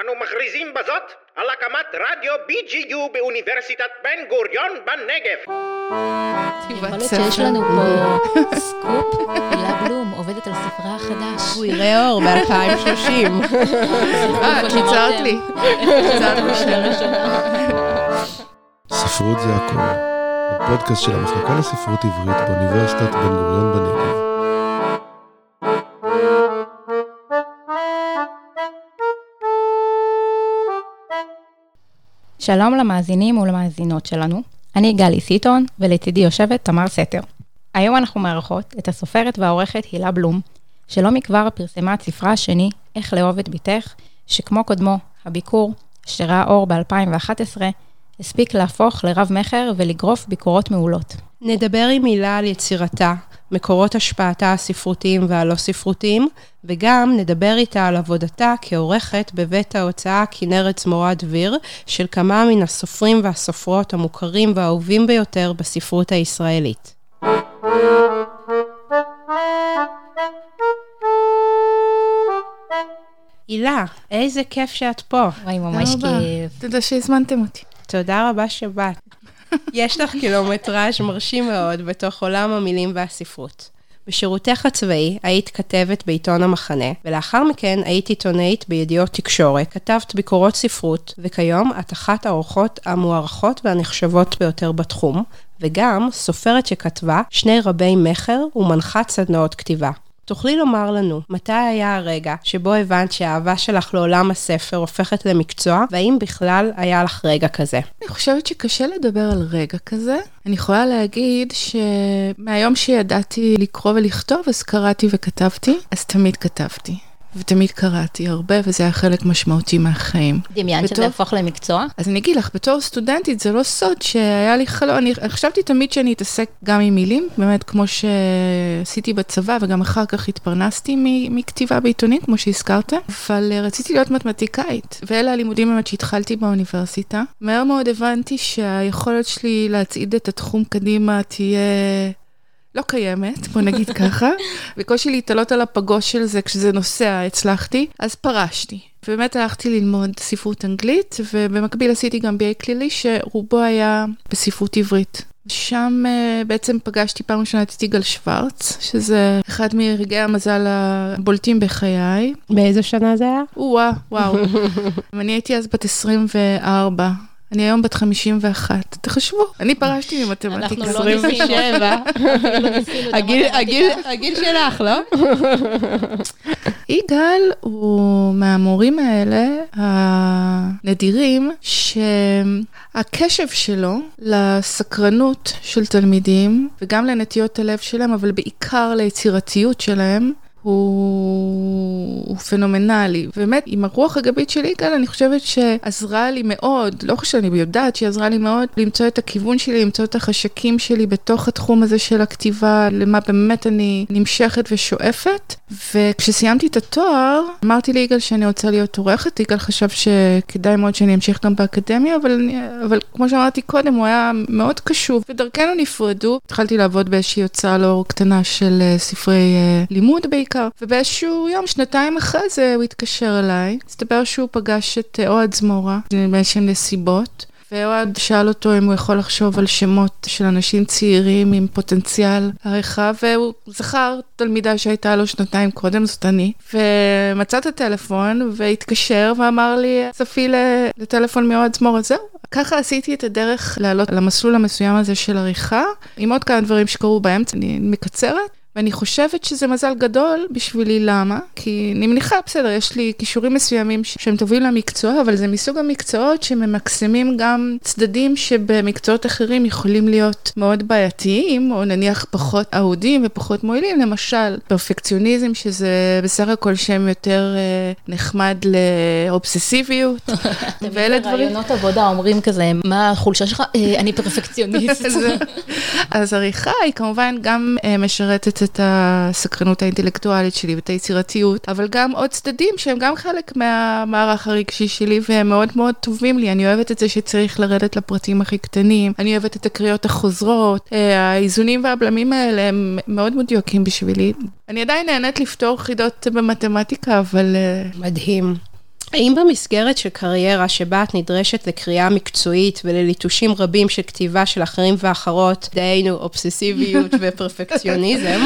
אנו מכריזים בזאת על הקמת רדיו BGU באוניברסיטת בן גוריון בנגב. יכול להיות שיש לנו פה סקופ, הילה בלום עובדת על ספרה החדש. הוא יראה אור ב-2030. אה, קיצרת לי. קיצרת לי שנייה. ספרות זה הכל. הפודקאסט של המחלקה לספרות עברית באוניברסיטת בן גוריון בנגב. שלום למאזינים ולמאזינות שלנו, אני גלי סיטון, ולצידי יושבת תמר סתר. היום אנחנו מארחות את הסופרת והעורכת הילה בלום, שלא מכבר פרסמה את ספרה השני, איך לאהוב את בתך, שכמו קודמו, הביקור, שראה אור ב-2011, הספיק להפוך לרב-מכר ולגרוף ביקורות מעולות. נדבר עם הילה על יצירתה, מקורות השפעתה הספרותיים והלא ספרותיים, וגם נדבר איתה על עבודתה כעורכת בבית ההוצאה כנרת זמורה דביר, של כמה מן הסופרים והסופרות המוכרים והאהובים ביותר בספרות הישראלית. הילה, איזה כיף שאת פה. וואי, ממש. כיף. תודה שהזמנתם אותי. תודה רבה שבאת. יש לך קילומטראז' מרשים מאוד בתוך עולם המילים והספרות. בשירותך הצבאי היית כתבת בעיתון המחנה, ולאחר מכן היית עיתונאית בידיעות תקשורת, כתבת ביקורות ספרות, וכיום את אחת האורחות המוערכות והנחשבות ביותר בתחום, וגם סופרת שכתבה שני רבי מכר ומנחת סדנאות כתיבה. תוכלי לומר לנו, מתי היה הרגע שבו הבנת שהאהבה שלך לעולם הספר הופכת למקצוע, והאם בכלל היה לך רגע כזה? אני חושבת שקשה לדבר על רגע כזה. אני יכולה להגיד שמהיום שידעתי לקרוא ולכתוב, אז קראתי וכתבתי, אז תמיד כתבתי. ותמיד קראתי הרבה, וזה היה חלק משמעותי מהחיים. דמיינת שזה בתור- יהפוך למקצוע? אז אני אגיד לך, בתור סטודנטית זה לא סוד שהיה לי חלום, אני חשבתי תמיד שאני אתעסק גם עם מילים, באמת כמו שעשיתי בצבא, וגם אחר כך התפרנסתי מ- מכתיבה בעיתונים, כמו שהזכרת, אבל אה, רציתי להיות מתמטיקאית, ואלה הלימודים באמת שהתחלתי באוניברסיטה. מהר מאוד הבנתי שהיכולת שלי להצעיד את התחום קדימה תהיה... לא קיימת, בוא נגיד ככה. בקושי להתעלות על הפגוש של זה כשזה נוסע, הצלחתי, אז פרשתי. ובאמת הלכתי ללמוד ספרות אנגלית, ובמקביל עשיתי גם BA כלילי, שרובו היה בספרות עברית. שם uh, בעצם פגשתי פעם ראשונה את יגאל שוורץ, שזה אחד מרגעי המזל הבולטים בחיי. באיזה שנה זה היה? או-אה, וואו. אני הייתי אז בת 24. אני היום בת 51. תחשבו, אני פרשתי ממתמטיקה. אנחנו לא ניסינו. 27. הגיל- הגיל- הגיל שלך, לא? יגאל הוא מהמורים האלה הנדירים, שהקשב שלו לסקרנות של תלמידים, וגם לנטיות הלב שלהם, אבל בעיקר ליצירתיות שלהם, הוא, הוא פנומנלי. באמת, עם הרוח הגבית של יגאל, אני חושבת שעזרה לי מאוד, לא חושבת, אני יודעת שהיא עזרה לי מאוד למצוא את הכיוון שלי, למצוא את החשקים שלי בתוך התחום הזה של הכתיבה, למה באמת אני נמשכת ושואפת. וכשסיימתי את התואר, אמרתי ליגאל שאני רוצה להיות עורכת, יגאל חשב שכדאי מאוד שאני אמשיך גם באקדמיה, אבל, אני, אבל כמו שאמרתי קודם, הוא היה מאוד קשוב, ודרכנו נפרדו. התחלתי לעבוד באיזושהי הוצאה לאור קטנה של אה, ספרי אה, לימוד בעיקר, ובאיזשהו יום, שנתיים אחרי זה, הוא התקשר אליי. הסתבר שהוא פגש את אה, אוהד זמורה, באיזשהם נסיבות. ואוהד שאל אותו אם הוא יכול לחשוב על שמות של אנשים צעירים עם פוטנציאל עריכה, והוא זכר תלמידה שהייתה לו שנתיים קודם, זאת אני, ומצא את הטלפון והתקשר ואמר לי, צפי לטלפון מאוהד זמורה, זהו. ככה עשיתי את הדרך לעלות על המסלול המסוים הזה של עריכה, עם עוד כמה דברים שקרו באמצע, אני מקצרת. ואני חושבת שזה מזל גדול בשבילי, למה? כי אני מניחה, בסדר, יש לי כישורים מסוימים שהם טובים למקצוע, אבל זה מסוג המקצועות שממקסמים גם צדדים שבמקצועות אחרים יכולים להיות מאוד בעייתיים, או נניח פחות אהודים ופחות מועילים, למשל פרפקציוניזם, שזה בסך הכל שם יותר אה, נחמד לאובססיביות, ואלה דברים... רעיונות עבודה אומרים כזה, מה החולשה שלך? "אה, אני פרפקציוניסט. אז, אז עריכה היא כמובן גם uh, משרתת את הסקרנות האינטלקטואלית שלי ואת היצירתיות, אבל גם עוד צדדים שהם גם חלק מהמערך הרגשי שלי והם מאוד מאוד טובים לי. אני אוהבת את זה שצריך לרדת לפרטים הכי קטנים, אני אוהבת את הקריאות החוזרות, uh, האיזונים והבלמים האלה הם מאוד מדויקים בשבילי. אני עדיין נהנית לפתור חידות במתמטיקה, אבל... Uh, מדהים. האם במסגרת של קריירה שבה את נדרשת לקריאה מקצועית ולליטושים רבים של כתיבה של אחרים ואחרות, דהיינו אובססיביות ופרפקציוניזם,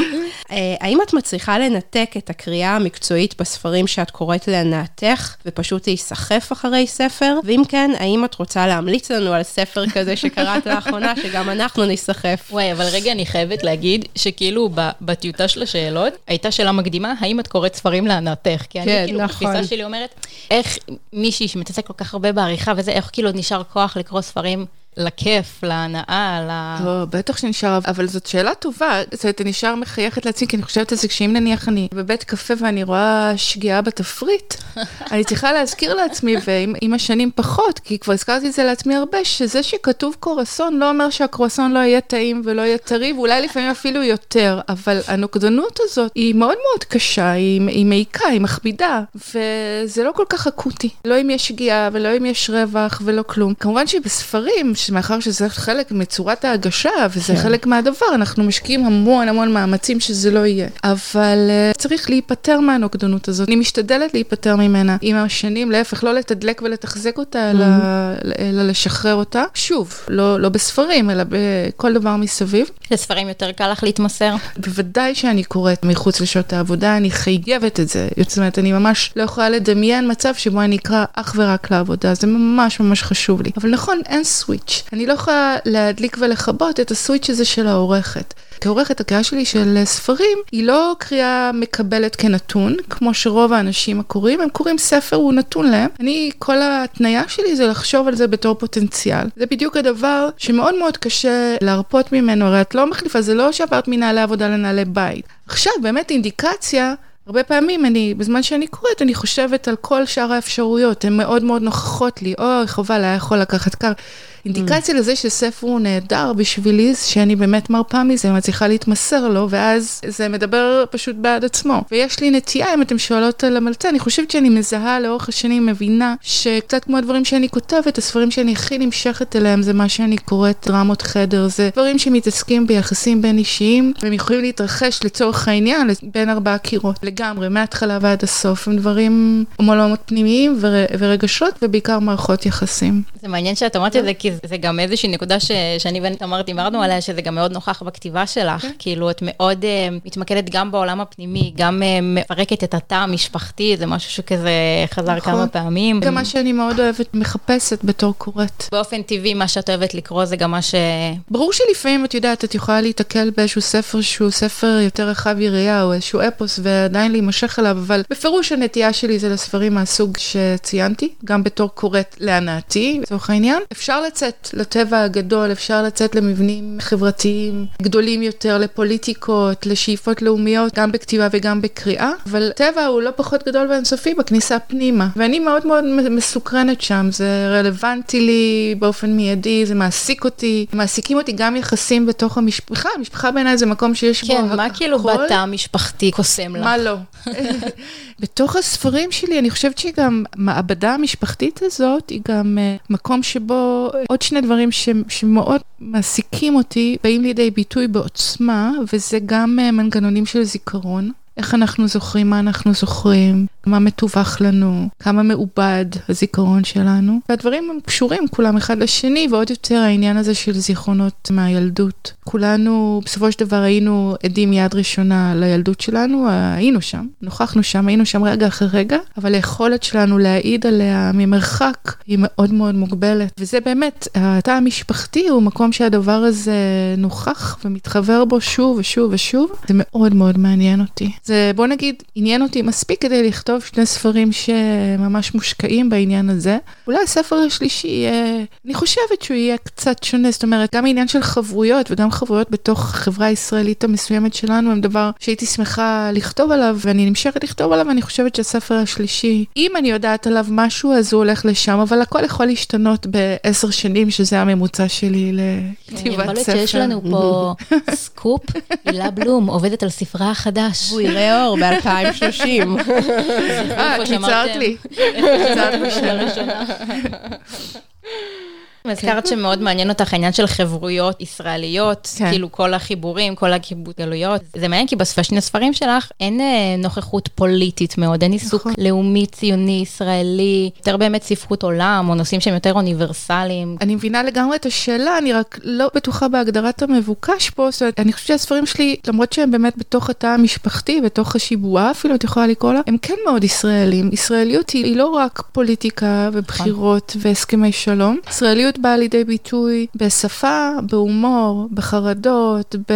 אה, האם את מצליחה לנתק את הקריאה המקצועית בספרים שאת קוראת להנאתך ופשוט להיסחף אחרי ספר? ואם כן, האם את רוצה להמליץ לנו על ספר כזה שקראת לאחרונה, שגם אנחנו ניסחף? וואי, אבל רגע, אני חייבת להגיד שכאילו ב- בטיוטה של השאלות, הייתה שאלה מקדימה, האם את קוראת ספרים להנאתך? כי אני כן, כאילו, נכון. התפיסה שלי אומרת, איך מישהי שמתעסק כל כך הרבה בעריכה וזה, איך כאילו עוד נשאר כוח לקרוא ספרים לכיף, להנאה, ל... לא, בטח שנשאר, אבל זאת שאלה טובה. זאת נשאר מחייכת לעצמי, כי אני חושבת על זה שאם נניח אני בבית קפה ואני רואה שגיאה בתפריט, אני צריכה להזכיר לעצמי, ועם עם השנים פחות, כי כבר הזכרתי את זה לעצמי הרבה, שזה שכתוב קורסון לא אומר שהקרואסון לא יהיה טעים ולא יהיה טרי, ואולי לפעמים אפילו יותר, אבל הנוקדנות הזאת היא מאוד מאוד קשה, היא, היא מעיקה, היא מכבידה, וזה לא כל כך אקוטי. לא אם יש שגיאה ולא אם יש רווח ולא כלום. כמובן שבספרים, מאחר שזה חלק מצורת ההגשה וזה כן. חלק מהדבר, אנחנו משקיעים המון המון מאמצים שזה לא יהיה. אבל uh, צריך להיפטר מהנוקדנות הזאת. אני משתדלת להיפטר ממנה עם השנים, להפך, לא לתדלק ולתחזק אותה, אלא, אלא לשחרר אותה. שוב, לא, לא בספרים, אלא בכל דבר מסביב. לספרים יותר קל לך להתמסר? בוודאי שאני קוראת מחוץ לשעות העבודה, אני חייבת את זה. זאת אומרת, אני ממש לא יכולה לדמיין מצב שבו אני אקרא אך ורק לעבודה, זה ממש ממש חשוב לי. אבל נכון, אין סוויץ'. אני לא יכולה להדליק ולכבות את הסוויץ' הזה של העורכת. כעורכת, הקריאה שלי של ספרים היא לא קריאה מקבלת כנתון, כמו שרוב האנשים הקוראים, הם קוראים ספר, הוא נתון להם. אני, כל ההתניה שלי זה לחשוב על זה בתור פוטנציאל. זה בדיוק הדבר שמאוד מאוד קשה להרפות ממנו, הרי את לא מחליפה, זה לא שעברת מנהלי עבודה לנהלי בית. עכשיו, באמת אינדיקציה. הרבה פעמים אני, בזמן שאני קוראת, אני חושבת על כל שאר האפשרויות, הן מאוד מאוד נוכחות לי, אוי, חבל, היה יכול לקחת קר. אינדיקציה לזה שספר הוא נהדר בשבילי, שאני באמת מרפה מזה, מצליחה להתמסר לו, ואז זה מדבר פשוט בעד עצמו. ויש לי נטייה, אם אתם שואלות על המלצה, אני חושבת שאני מזהה לאורך השנים, מבינה שקצת כמו הדברים שאני כותבת, הספרים שאני הכי נמשכת אליהם, זה מה שאני קוראת דרמות חדר, זה דברים שמתעסקים ביחסים בין אישיים, והם יכולים להתרחש לצורך העניין בין ארבעה קירות, לגמרי, מההתחלה ועד הסוף, הם דברים עולמות פנימיים ור, ורגשות, ובעיקר מערכות יחסים. זה מעניין שאת אומרת את זה, כי זה גם איזושהי נקודה ש, שאני ונתמר דיברנו עליה, שזה גם מאוד נוכח בכתיבה שלך. כאילו, את מאוד uh, מתמקדת גם בעולם הפנימי, גם uh, מפרקת את התא המשפחתי, זה משהו שכזה חזר נכון. כמה פעמים. גם מה שאני מאוד אוהבת, מחפשת בתור קוראת. באופן טבעי, מה שאת אוהבת לקרוא זה גם מה ש... ברור שלפעמים, את יודעת, את יכולה להיתקל באיזשהו ספר שהוא ספר יותר רחב יריעה, או איזשהו אפוס, ועדיין להימשך אליו, אבל בפירוש הנטייה שלי זה לספרים מהסוג שציינתי, גם בתור קוראת להנאתי, לצורך העניין. אפשר לצאת לטבע הגדול, אפשר לצאת למבנים חברתיים גדולים יותר, לפוליטיקות, לשאיפות לאומיות, גם בכתיבה וגם בקריאה, אבל טבע הוא לא פחות גדול ואינסופי בכניסה פנימה, ואני מאוד מאוד מסוקרנת שם, זה רלוונטי לי באופן מיידי, זה מעסיק אותי, מעסיקים אותי גם יחסים בתוך המשפחה, המשפחה בעיניי זה מקום שיש בו כן, הכל. מה כאילו בתא המשפחתי קוסם לך? מה לא? בתוך הספרים שלי, אני חושבת שגם מעבדה המשפחתית הזאת, היא גם uh, מקום שבו עוד שני דברים ש, שמאוד מעסיקים אותי, באים לידי ביטוי בעוצמה, וזה גם uh, מנגנונים של זיכרון. איך אנחנו זוכרים מה אנחנו זוכרים, מה מתווך לנו, כמה מעובד הזיכרון שלנו. והדברים הם קשורים כולם אחד לשני, ועוד יותר העניין הזה של זיכרונות מהילדות. כולנו בסופו של דבר היינו עדים יד ראשונה לילדות שלנו, היינו שם, נוכחנו שם, היינו שם רגע אחרי רגע, אבל היכולת שלנו להעיד עליה ממרחק היא מאוד מאוד מוגבלת. וזה באמת, התא המשפחתי הוא מקום שהדבר הזה נוכח ומתחבר בו שוב ושוב ושוב. זה מאוד מאוד מעניין אותי. זה, בוא נגיד, עניין אותי מספיק כדי לכתוב שני ספרים שממש מושקעים בעניין הזה. אולי הספר השלישי יהיה, אני חושבת שהוא יהיה קצת שונה, זאת אומרת, גם העניין של חברויות וגם חברויות בתוך החברה הישראלית המסוימת שלנו הם דבר שהייתי שמחה לכתוב עליו, ואני נמשכת לכתוב עליו, ואני חושבת שהספר השלישי, אם אני יודעת עליו משהו, אז הוא הולך לשם, אבל הכל יכול להשתנות בעשר שנים, שזה הממוצע שלי לכתיבת יכול להיות ספר. שיש לנו פה סקופ, הילה בלום עובדת על ספרה החדש. הוא יראה אור ב-2030. אה, שאמרתם. לי. קיצרת לי לראשונה. הזכרת שמאוד מעניין אותך העניין של חברויות ישראליות, כן. כאילו כל החיבורים, כל הקיבוץ גלויות. זה מעניין כי בשני הספרים שלך אין אה, נוכחות פוליטית מאוד, אין עיסוק נכון. לאומי, ציוני, ישראלי, יותר באמת ספרות עולם, או נושאים שהם יותר אוניברסליים. אני מבינה לגמרי את השאלה, אני רק לא בטוחה בהגדרת המבוקש פה. זאת אומרת, אני חושבת שהספרים שלי, למרות שהם באמת בתוך התא המשפחתי, בתוך השיבועה אפילו, את יכולה לקרוא לה, הם כן מאוד ישראלים. ישראליות היא, היא לא רק פוליטיקה ובחירות והסכמי שלום. ישראליות באה לידי ביטוי בשפה, בהומור, בחרדות, ב...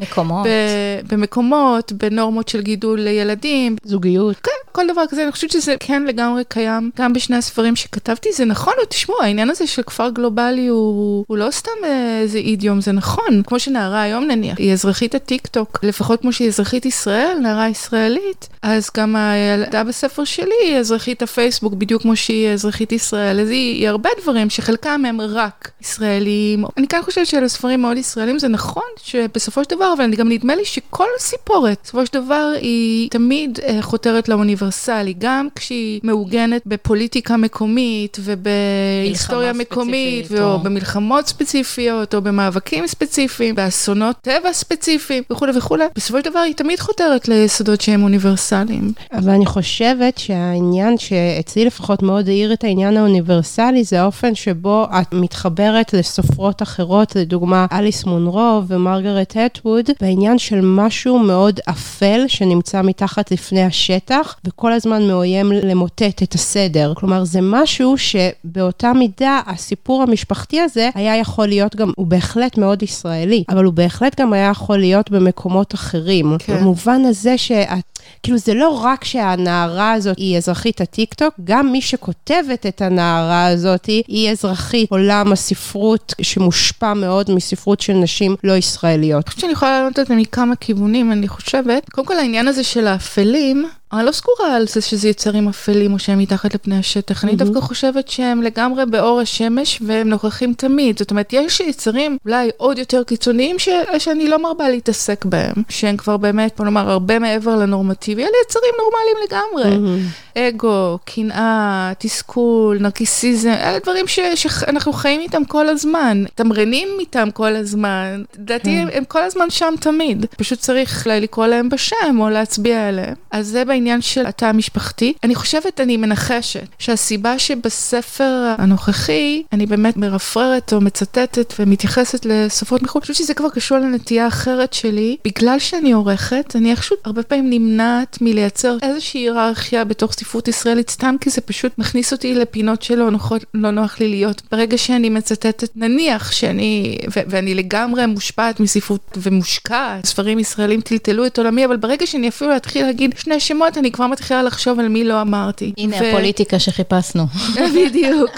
מקומות. ב- במקומות, בנורמות של גידול לילדים, זוגיות. כן, כל דבר כזה, אני חושבת שזה כן לגמרי קיים, גם בשני הספרים שכתבתי, זה נכון, תשמעו, העניין הזה של כפר גלובלי הוא, הוא לא סתם אה, איזה אידיום, זה נכון. כמו שנערה היום נניח, היא אזרחית הטיק טוק, לפחות כמו שהיא אזרחית ישראל, נערה ישראלית, אז גם הילדה בספר שלי היא אזרחית הפייסבוק, בדיוק כמו שהיא אזרחית ישראל, אז היא, היא הרבה דברים שחלקם הם רק ישראלים. אני כאן חושבת שאלה ספרים מאוד ישראלים, זה נכון שבסופו של דבר, אבל גם נדמה לי שכל סיפורת, בסופו של דבר היא תמיד אה, חותרת לאוניברסלי, גם כשהיא מעוגנת בפוליטיקה מקומית ובהיסטוריה מקומית, או או- במלחמות ספציפיות, או במאבקים ספציפיים, באסונות טבע ספציפיים וכולי וכולי. בסופו של דבר היא תמיד חותרת ליסודות שהם אוניברסליים. אבל אני חושבת שהעניין שאצלי לפחות מאוד העיר את העניין האוניברסלי, זה האופן שבו את מתחברת לסופרות אחרות, לדוגמה אליס מונרו ומרגרט הטווד, בעניין של משהו מאוד אפל שנמצא מתחת לפני השטח, וכל הזמן מאוים למוטט את הסדר. כלומר, זה משהו שבאותה מידה הסיפור המשפחתי הזה היה יכול להיות גם, הוא בהחלט מאוד ישראלי, אבל הוא בהחלט גם היה יכול להיות במקומות אחרים. כן. במובן הזה שאת... כאילו זה לא רק שהנערה הזאת היא אזרחית הטיקטוק, גם מי שכותבת את הנערה הזאת היא אזרחית עולם הספרות שמושפע מאוד מספרות של נשים לא ישראליות. אני חושבת שאני יכולה לענות את זה מכמה כיוונים, אני חושבת. קודם כל העניין הזה של האפלים, אני לא סגורה על זה שזה יצרים אפלים או שהם מתחת לפני השטח. אני דווקא חושבת שהם לגמרי באור השמש והם נוכחים תמיד. זאת אומרת, יש יצרים אולי עוד יותר קיצוניים ש... שאני לא מרבה להתעסק בהם, שהם כבר באמת, בוא נאמר, הרבה מעבר לנורמטיבי. אלה יצרים נורמליים לגמרי. אגו, קנאה, תסכול, נרקיסיזם, אלה דברים ש- שאנחנו חיים איתם כל הזמן, תמרנים איתם כל הזמן, לדעתי הם, הם כל הזמן שם תמיד, פשוט צריך אולי לקרוא להם בשם או להצביע עליהם. אז זה בעניין של התא המשפחתי. אני חושבת, אני מנחשת, שהסיבה שבספר הנוכחי, אני באמת מרפררת או מצטטת ומתייחסת לשפות מחו"ל, אני חושבת שזה כבר קשור לנטייה אחרת שלי, בגלל שאני עורכת, אני איכשהו הרבה פעמים נמנעת מלייצר איזושהי היררכיה בתוך ספרות ישראלית, סתם כי זה פשוט מכניס אותי לפינות שלא נוחות, לא נוח לי להיות. ברגע שאני מצטטת, נניח שאני, ו- ואני לגמרי מושפעת מספרות ומושקעת, ספרים ישראלים טלטלו את עולמי, אבל ברגע שאני אפילו אתחיל להגיד שני שמות, אני כבר מתחילה לחשוב על מי לא אמרתי. הנה ו- הפוליטיקה שחיפשנו. בדיוק.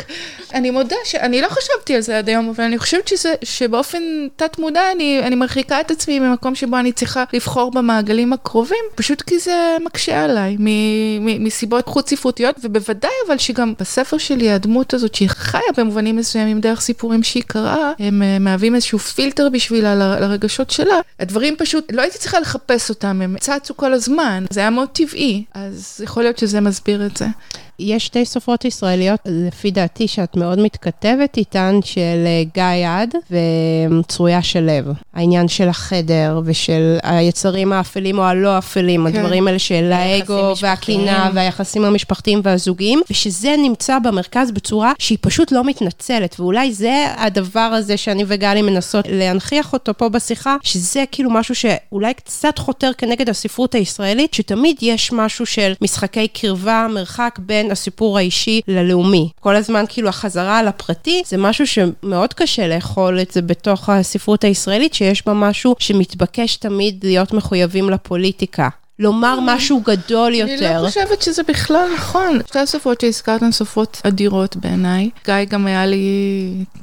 אני מודה שאני לא חשבתי על זה עד היום, אבל אני חושבת שזה, שבאופן תת-מודע אני, אני מרחיקה את עצמי ממקום שבו אני צריכה לבחור במעגלים הקרובים, פשוט כי זה מקשה עליי, מ- מ- מסיבות חוץ-ספרותיות, ובוודאי אבל שגם בספר שלי הדמות הזאת, שהיא חיה במובנים מסוימים דרך סיפורים שהיא קראה, הם אה, מהווים איזשהו פילטר בשבילה ל- לרגשות שלה. הדברים פשוט, לא הייתי צריכה לחפש אותם, הם צצו כל הזמן, זה היה מאוד טבעי, אז יכול להיות שזה מסביר את זה. יש שתי סופרות ישראליות, לפי דעתי, שאת מאוד מתכתבת איתן, של אה, גיא עד וצרויה של לב. העניין של החדר ושל היצרים האפלים או הלא אפלים, כן. הדברים האלה של האגו. והקנאה והיחסים המשפחתיים והזוגיים, ושזה נמצא במרכז בצורה שהיא פשוט לא מתנצלת, ואולי זה הדבר הזה שאני וגלי מנסות להנכיח אותו פה בשיחה, שזה כאילו משהו שאולי קצת חותר כנגד הספרות הישראלית, שתמיד יש משהו של משחקי קרבה, מרחק בין הסיפור האישי ללאומי. כל הזמן כאילו החזרה על הפרטי, זה משהו שמאוד קשה לאכול את זה בתוך הספרות הישראלית, שיש בה משהו שמתבקש תמיד להיות מחויבים לפוליטיקה. לומר משהו גדול אני יותר. לא חושבת שזה בכלל נכון. שתי הסופרות שהזכרת הן סופרות אדירות בעיניי. גיא גם היה לי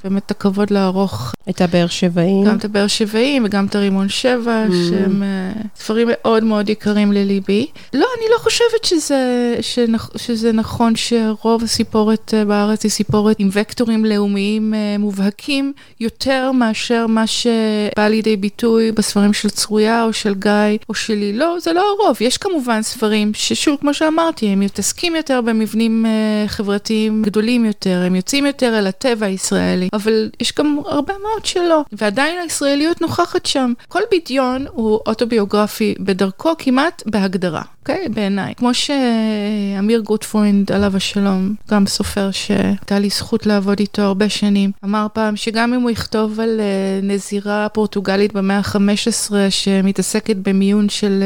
באמת הכבוד לערוך את הבאר שבעים. גם את הבאר שבעים וגם את הרימון שבע, שהם אה, ספרים מאוד מאוד יקרים לליבי. לא, אני לא חושבת שזה, שנכ, שזה נכון שרוב הסיפורת אה, בארץ היא סיפורת עם וקטורים לאומיים אה, מובהקים, יותר מאשר מה שבא לידי ביטוי בספרים של צרויה או של גיא או שלי. לא, זה לא הרוב. לרוב. יש כמובן ספרים ששוב, כמו שאמרתי, הם מתעסקים יותר במבנים uh, חברתיים גדולים יותר, הם יוצאים יותר אל הטבע הישראלי, אבל יש גם הרבה מאוד שלא, ועדיין הישראליות נוכחת שם. כל בדיון הוא אוטוביוגרפי בדרכו כמעט בהגדרה. אוקיי? בעיניי. כמו שאמיר גוטפרוינד, עליו השלום, גם סופר שהייתה לי זכות לעבוד איתו הרבה שנים, אמר פעם שגם אם הוא יכתוב על uh, נזירה פורטוגלית במאה ה-15 שמתעסקת במיון של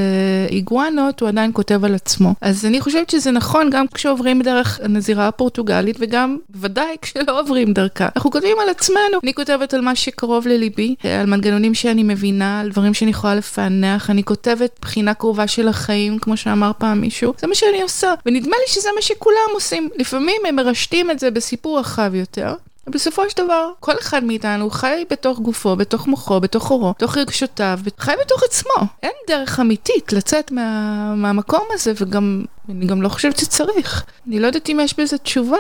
uh, איגואנות, הוא עדיין כותב על עצמו. אז אני חושבת שזה נכון גם כשעוברים דרך הנזירה הפורטוגלית וגם בוודאי כשלא עוברים דרכה. אנחנו כותבים על עצמנו. אני כותבת על מה שקרוב לליבי, על מנגנונים שאני מבינה, על דברים שאני יכולה לפענח. אני כותבת בחינה קרובה של החיים, כמו שאמר פעם מישהו. זה מה שאני עושה, ונדמה לי שזה מה שכולם עושים. לפעמים הם מרשתים את זה בסיפור רחב יותר. בסופו של דבר, כל אחד מאיתנו חי בתוך גופו, בתוך מוחו, בתוך אורו, בתוך רגשותיו, חי בתוך עצמו. אין דרך אמיתית לצאת מה, מהמקום הזה, וגם, אני גם לא חושבת שצריך. אני לא יודעת אם יש בזה תשובה,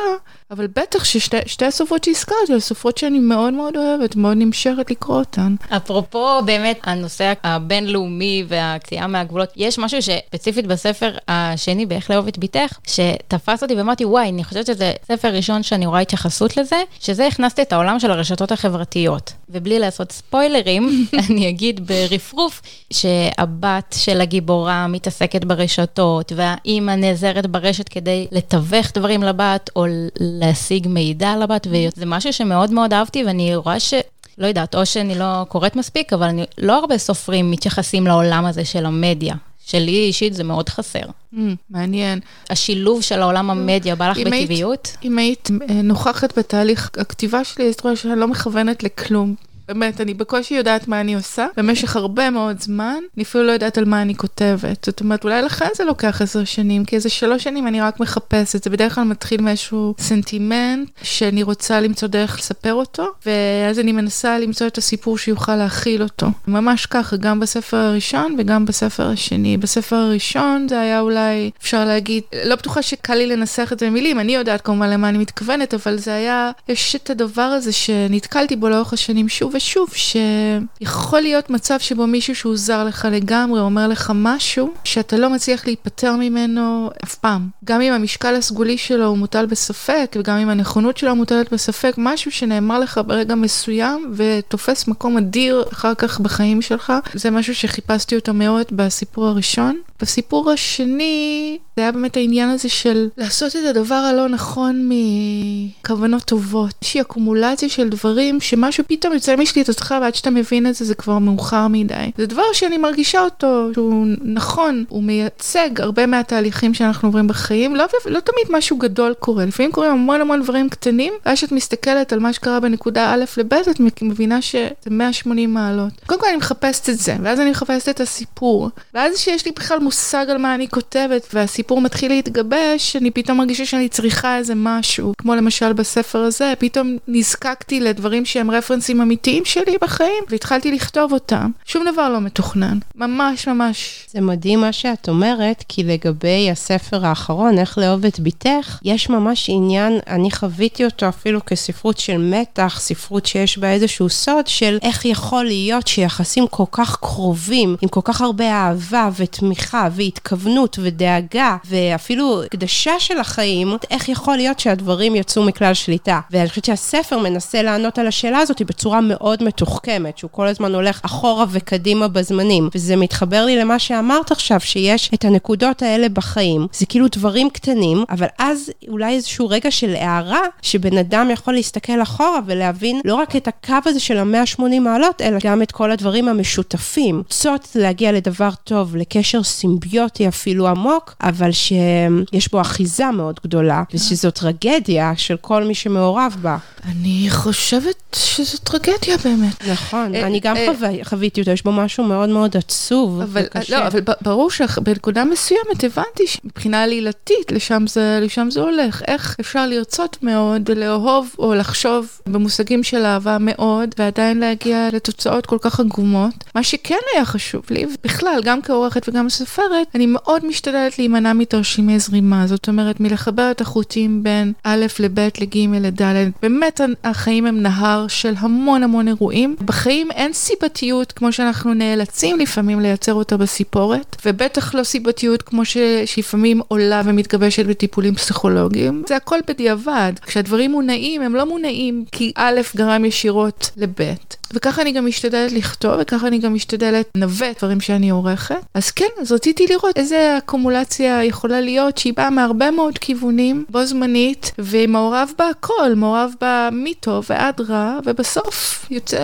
אבל בטח ששתי הסופרות שהזכרתי, הן סופרות שאני מאוד מאוד אוהבת, מאוד נמשכת לקרוא אותן. אפרופו באמת הנושא הבינלאומי והקציעה מהגבולות, יש משהו שספציפית בספר השני, באיך לאהוב את בתך, שתפס אותי ואמרתי, וואי, אני חושבת שזה ספר ראשון שאני רואה התייחסות לזה, שזה הכנסתי את העולם של הרשתות החברתיות. ובלי לעשות ספוילרים, אני אגיד ברפרוף, שהבת של הגיבורה מתעסקת ברשתות, והאימא נעזרת ברשת כדי לתווך דברים לבת, או להשיג מידע על הבת, וזה משהו שמאוד מאוד אהבתי, ואני רואה ש... לא יודעת, או שאני לא קוראת מספיק, אבל אני, לא הרבה סופרים מתייחסים לעולם הזה של המדיה. שלי אישית זה מאוד חסר. Mm, מעניין. השילוב של העולם המדיה בא לך בטבעיות? אם היית אה, נוכחת בתהליך הכתיבה שלי, אז את רואה שאני לא מכוונת לכלום. באמת, אני בקושי יודעת מה אני עושה. במשך הרבה מאוד זמן, אני אפילו לא יודעת על מה אני כותבת. זאת אומרת, אולי לכן זה לוקח עשר שנים, כי איזה שלוש שנים אני רק מחפשת. זה בדרך כלל מתחיל מאיזשהו סנטימנט שאני רוצה למצוא דרך לספר אותו, ואז אני מנסה למצוא את הסיפור שיוכל להכיל אותו. ממש ככה, גם בספר הראשון וגם בספר השני. בספר הראשון זה היה אולי, אפשר להגיד, לא בטוחה שקל לי לנסח את זה במילים, אני יודעת כמובן למה אני מתכוונת, אבל זה היה, יש את הדבר הזה שנתקלתי בו לאורך השנים שוב ושוב, שיכול להיות מצב שבו מישהו שהוא זר לך לגמרי אומר לך משהו שאתה לא מצליח להיפטר ממנו אף פעם. גם אם המשקל הסגולי שלו הוא מוטל בספק, וגם אם הנכונות שלו מוטלת בספק, משהו שנאמר לך ברגע מסוים ותופס מקום אדיר אחר כך בחיים שלך, זה משהו שחיפשתי אותו מאוד בסיפור הראשון. בסיפור השני, זה היה באמת העניין הזה של לעשות את הדבר הלא נכון מכוונות טובות. איזושהי אקומולציה של דברים שמשהו פתאום יוצא משליטתך ועד שאתה מבין את זה זה כבר מאוחר מדי. זה דבר שאני מרגישה אותו שהוא נכון, הוא מייצג הרבה מהתהליכים שאנחנו עוברים בחיים. לא, לא תמיד משהו גדול קורה, לפעמים קורים המון המון דברים קטנים, ואז שאת מסתכלת על מה שקרה בנקודה א' לב', את מבינה שזה 180 מעלות. קודם כל אני מחפשת את זה, ואז אני מחפשת את הסיפור, ואז שיש לי בכלל מושג על מה אני כותבת, והסיפור מתחיל להתגבש, אני פתאום מרגישה שאני צריכה איזה משהו. כמו למשל בספר הזה, פתאום נזקקתי לדברים שהם רפרנסים אמיתיים שלי בחיים, והתחלתי לכתוב אותם. שום דבר לא מתוכנן. ממש ממש. זה מדהים מה שאת אומרת, כי לגבי הספר האחרון, איך לאהוב את בתך, יש ממש עניין, אני חוויתי אותו אפילו כספרות של מתח, ספרות שיש בה איזשהו סוד של איך יכול להיות שיחסים כל כך קרובים, עם כל כך הרבה אהבה ותמיכה. והתכוונות ודאגה ואפילו הקדשה של החיים, איך יכול להיות שהדברים יצאו מכלל שליטה. ואני חושבת שהספר מנסה לענות על השאלה הזאת בצורה מאוד מתוחכמת, שהוא כל הזמן הולך אחורה וקדימה בזמנים. וזה מתחבר לי למה שאמרת עכשיו, שיש את הנקודות האלה בחיים. זה כאילו דברים קטנים, אבל אז אולי איזשהו רגע של הערה, שבן אדם יכול להסתכל אחורה ולהבין לא רק את הקו הזה של ה-180 מעלות, אלא גם את כל הדברים המשותפים. רוצות להגיע לדבר טוב, לקשר סימביוטי אפילו עמוק, אבל שיש בו אחיזה מאוד גדולה, ושזו טרגדיה של כל מי שמעורב בה. אני חושבת שזו טרגדיה באמת. נכון, אה, אני גם אה, חוויתי אותו, יש בו משהו מאוד מאוד עצוב וקשה. לא, אבל ברור שבנקודה מסוימת הבנתי שמבחינה עלילתית, לשם זה הולך. איך אפשר לרצות מאוד ולאהוב או לחשוב במושגים של אהבה מאוד, ועדיין להגיע לתוצאות כל כך עגומות. מה שכן היה חשוב לי, בכלל, גם כעורכת וגם סופרת, אני מאוד משתדלת להימנע מתרשימי זרימה. זאת אומרת, מלחבר את החוטים בין א' לב' לג' לד'. באמת, החיים הם נהר של המון המון אירועים. בחיים אין סיבתיות כמו שאנחנו נאלצים לפעמים לייצר אותה בסיפורת, ובטח לא סיבתיות כמו ש... שלפעמים עולה ומתגבשת בטיפולים פסיכולוגיים. זה הכל בדיעבד. כשהדברים מונעים, הם לא מונעים כי א' גרם ישירות לב'. וככה אני גם משתדלת לכתוב, וככה אני גם משתדלת לנווט דברים שאני עורכת. אז כן, אז רציתי לראות איזה אקומולציה יכולה להיות, שהיא באה מהרבה מאוד כיוונים, בו זמנית, ומעורב בה הכל, מעורב בה מטוב ועד רע, ובסוף יוצא